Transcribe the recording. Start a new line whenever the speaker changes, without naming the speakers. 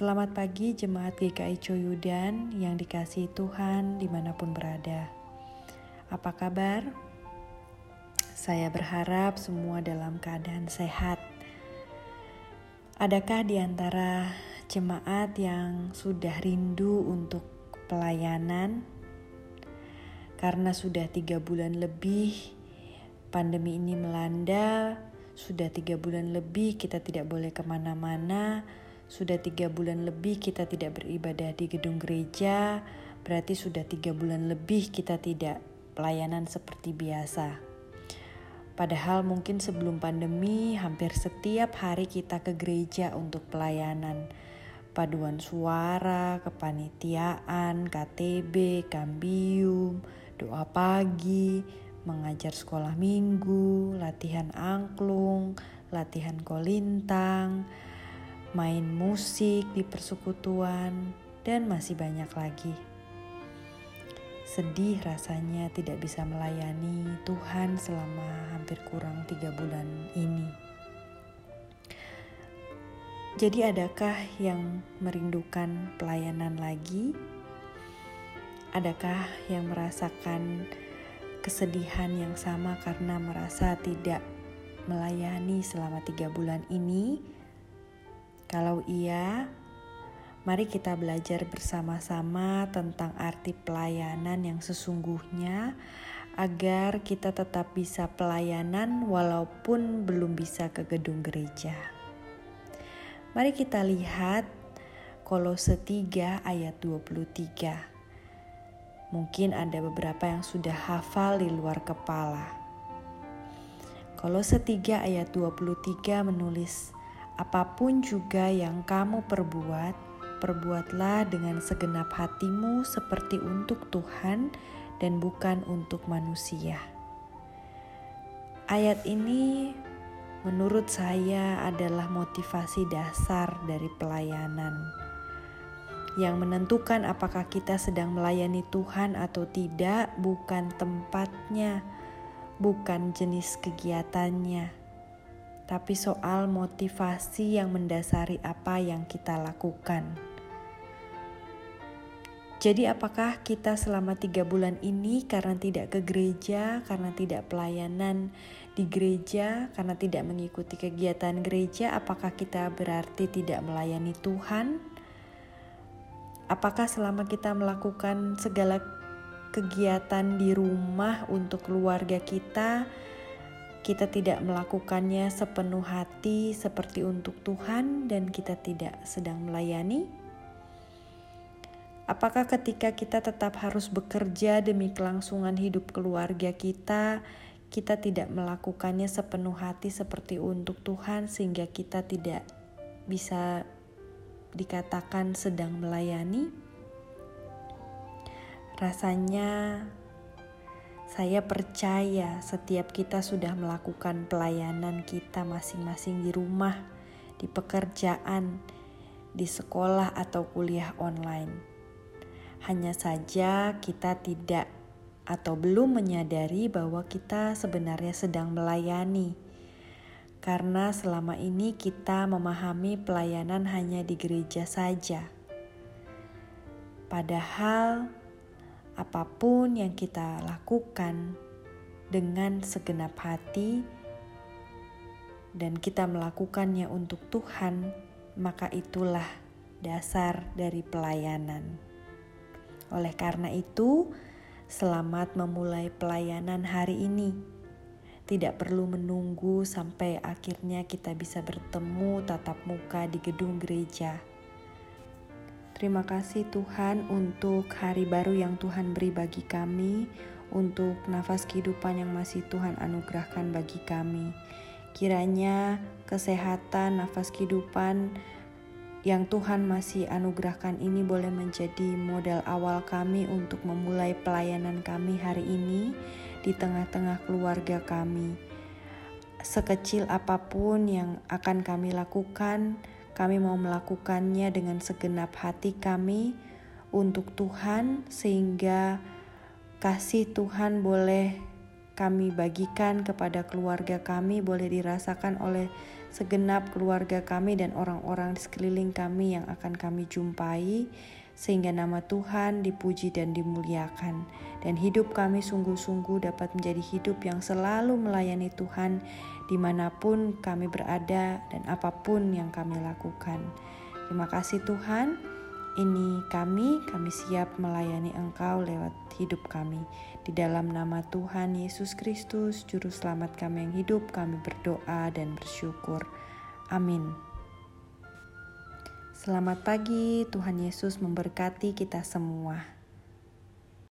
Selamat pagi jemaat GKI Coyudan yang dikasih Tuhan di mana pun berada. Apa kabar? Saya berharap semua dalam keadaan sehat. Adakah di antara jemaat yang sudah rindu untuk pelayanan? Karena sudah tiga bulan lebih pandemi ini melanda, sudah tiga bulan lebih kita tidak boleh ke mana-mana, sudah tiga bulan lebih kita tidak beribadah di gedung gereja, berarti sudah tiga bulan lebih kita tidak pelayanan seperti biasa. Padahal mungkin sebelum pandemi hampir setiap hari kita ke gereja untuk pelayanan. Paduan suara, kepanitiaan, KTB, kambium, doa pagi, mengajar sekolah minggu, latihan angklung, latihan kolintang, main musik di persekutuan, dan masih banyak lagi. Sedih rasanya tidak bisa melayani Tuhan selama hampir kurang tiga bulan ini. Jadi, adakah yang merindukan pelayanan lagi? Adakah yang merasakan kesedihan yang sama karena merasa tidak melayani selama tiga bulan ini? Kalau iya, mari kita belajar bersama-sama tentang arti pelayanan yang sesungguhnya agar kita tetap bisa pelayanan walaupun belum bisa ke gedung gereja. Mari kita lihat Kolose 3 ayat 23. Mungkin ada beberapa yang sudah hafal di luar kepala. Kolose 3 ayat 23 menulis, Apa pun juga yang kamu perbuat, perbuatlah dengan segenap hatimu seperti untuk Tuhan dan bukan untuk manusia. Ayat ini menurut saya adalah motivasi dasar dari pelayanan yang menentukan apakah kita sedang melayani Tuhan atau tidak bukan tempatnya, bukan jenis kegiatannya tapi soal motivasi yang mendasari apa yang kita lakukan. Jadi, apakah kita selama tiga bulan ini karena tidak ke gereja, karena tidak pelayanan di gereja, karena tidak mengikuti kegiatan gereja, apakah kita berarti tidak melayani Tuhan? Apakah selama kita melakukan segala kegiatan di rumah untuk keluarga kita, kita tidak melakukannya sepenuh hati seperti untuk Tuhan dan kita tidak sedang melayani? Apakah ketika kita tetap harus bekerja demi kelangsungan hidup keluarga kita, kita tidak melakukannya sepenuh hati seperti untuk Tuhan sehingga kita tidak bisa dikatakan sedang melayani? Rasanya saya percaya setiap kita sudah melakukan pelayanan kita masing-masing di rumah, di pekerjaan, di sekolah atau kuliah online. Hanya saja kita tidak atau belum menyadari bahwa kita sebenarnya sedang melayani. Karena selama ini kita memahami pelayanan hanya di gereja saja. Padahal apa pun yang kita lakukan dengan segenap hati dan kita melakukannya untuk Tuhan, maka itulah dasar dari pelayanan. Oleh karena itu, selamat memulai pelayanan hari ini. Tidak perlu menunggu sampai akhirnya kita bisa bertemu tatap muka di gedung gereja Terima kasih Tuhan untuk hari baru yang Tuhan beri bagi kami, untuk nafas kehidupan yang masih Tuhan anugerahkan bagi kami. Kiranya kesehatan, nafas kehidupan yang Tuhan masih anugerahkan ini boleh menjadi modal awal kami untuk memulai pelayanan kami hari ini di tengah-tengah keluarga kami. Sekecil apa pun yang akan kami lakukan, kami mau melakukannya dengan segenap hati kami untuk Tuhan, sehingga kasih Tuhan boleh kami bagikan kepada keluarga kami, boleh dirasakan oleh segenap keluarga kami dan orang-orang di sekeliling kami yang akan kami jumpai, sehingga nama Tuhan dipuji dan dimuliakan, dan hidup kami sungguh-sungguh dapat menjadi hidup yang selalu melayani Tuhan di mana pun kami berada dan apa pun yang kami lakukan. Terima kasih Tuhan, ini kami, kami siap melayani Engkau lewat hidup kami. Di dalam nama Tuhan Yesus Kristus, Juru Selamat kami yang hidup, kami berdoa dan bersyukur. Amin. Selamat pagi, Tuhan Yesus memberkati kita semua.